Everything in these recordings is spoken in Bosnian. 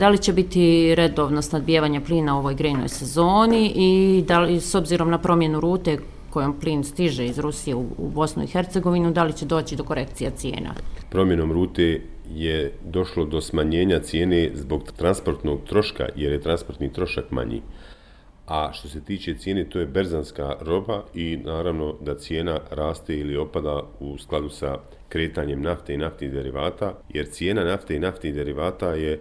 Da li će biti redovno snadbijevanje plina u ovoj grejnoj sezoni i da li s obzirom na promjenu rute kojom plin stiže iz Rusije u, u Bosnu i Hercegovinu, da li će doći do korekcija cijena? Promjenom rute je došlo do smanjenja cijene zbog transportnog troška, jer je transportni trošak manji. A što se tiče cijene, to je berzanska roba i naravno da cijena raste ili opada u skladu sa kretanjem nafte i naftnih derivata, jer cijena nafte i naftnih derivata je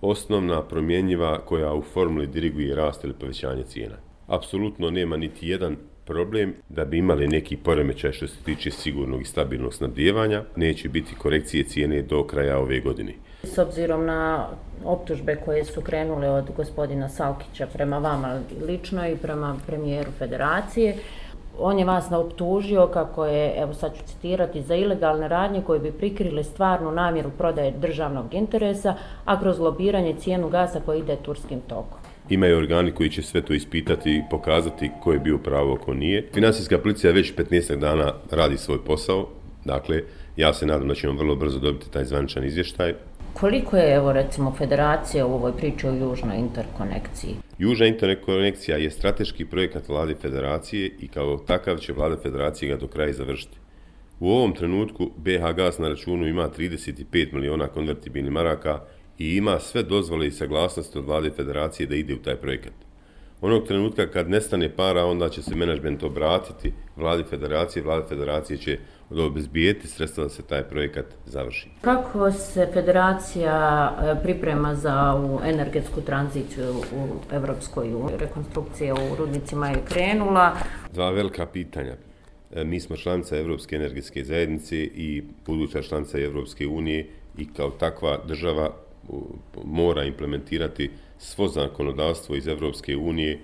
osnovna promjenjiva koja u formuli diriguje rast ili povećanje cijena. Apsolutno nema niti jedan problem da bi imali neki poremećaj što se tiče sigurnog i stabilnog snabdijevanja, neće biti korekcije cijene do kraja ove godine. S obzirom na optužbe koje su krenule od gospodina Salkića prema vama lično i prema premijeru federacije, on je vas optužio kako je, evo sad ću citirati, za ilegalne radnje koje bi prikrile stvarnu namjeru prodaje državnog interesa, a kroz lobiranje cijenu gasa koji ide turskim tokom imaju organi koji će sve to ispitati i pokazati ko je bio pravo, ko nije. Finansijska policija već 15 dana radi svoj posao, dakle, ja se nadam da ćemo vrlo brzo dobiti taj zvaničan izvještaj. Koliko je, evo, recimo, federacija u ovoj priči o južnoj interkonekciji? Južna interkonekcija je strateški projekat vlade federacije i kao takav će vlada federacije ga do kraja završiti. U ovom trenutku BH Gas na računu ima 35 miliona konvertibilnih maraka, i ima sve dozvole i saglasnosti od vlade federacije da ide u taj projekat. Onog trenutka kad nestane para, onda će se menadžment obratiti vladi federacije, vlada federacije će obezbijeti sredstva da se taj projekat završi. Kako se federacija e, priprema za ovu energetsku tranziciju u Evropskoj uniji? Rekonstrukcija u rudnicima je krenula. Dva velika pitanja. E, mi smo članica Evropske energetske zajednice i buduća članica Evropske unije i kao takva država mora implementirati svo zakonodavstvo iz Evropske unije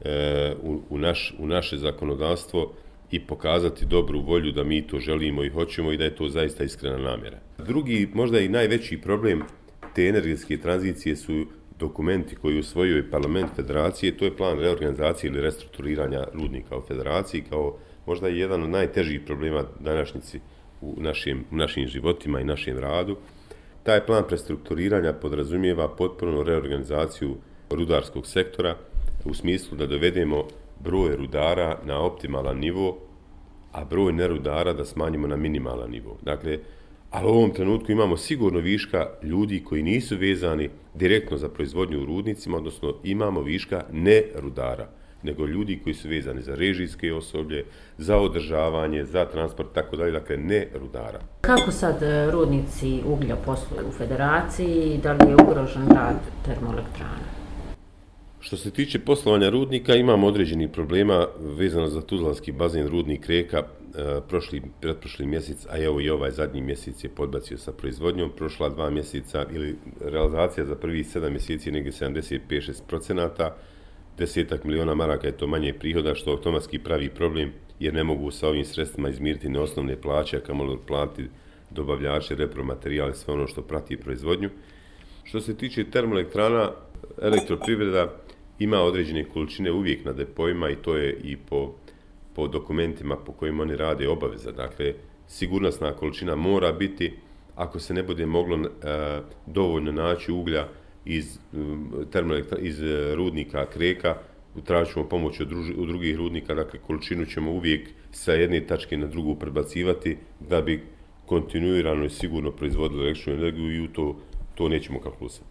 e, u, u, naš, u naše zakonodavstvo i pokazati dobru volju da mi to želimo i hoćemo i da je to zaista iskrena namjera. Drugi, možda i najveći problem te energetske tranzicije su dokumenti koji usvojio parlament federacije, to je plan reorganizacije ili restrukturiranja rudnika u federaciji kao možda i jedan od najtežih problema današnjici u našim, u našim životima i našem radu. Taj plan prestrukturiranja podrazumijeva potpuno reorganizaciju rudarskog sektora u smislu da dovedemo broj rudara na optimalan nivo, a broj nerudara da smanjimo na minimalan nivo. Dakle, ali u ovom trenutku imamo sigurno viška ljudi koji nisu vezani direktno za proizvodnju u rudnicima, odnosno imamo viška nerudara nego ljudi koji su vezani za režijske osoblje, za održavanje, za transport, tako dalje, dakle ne rudara. Kako sad e, rudnici uglja posluju u federaciji da li je ugrožen rad termoelektrana? Što se tiče poslovanja rudnika, imamo određeni problema vezano za Tuzlanski bazen rudnik reka. E, prošli, pretprošli mjesec, a evo i ovaj zadnji mjesec je podbacio sa proizvodnjom. Prošla dva mjeseca ili realizacija za prvi sedam mjeseci je negdje 75-6 procenata desetak miliona maraka je to manje prihoda, što automatski pravi problem, jer ne mogu sa ovim sredstvima izmiriti neosnovne plaće, a kamalo platiti dobavljače, repromaterijale, sve ono što prati proizvodnju. Što se tiče termoelektrana, elektroprivreda ima određene količine uvijek na depojima i to je i po, po dokumentima po kojima oni rade obaveza. Dakle, sigurnostna količina mora biti, ako se ne bude moglo e, dovoljno naći uglja, iz, um, iz e, rudnika Kreka, tražit ćemo pomoć od, druži, od drugih rudnika, dakle količinu ćemo uvijek sa jedne tačke na drugu prebacivati da bi kontinuirano i sigurno proizvodili električnu energiju i u to, to nećemo kalkulisati.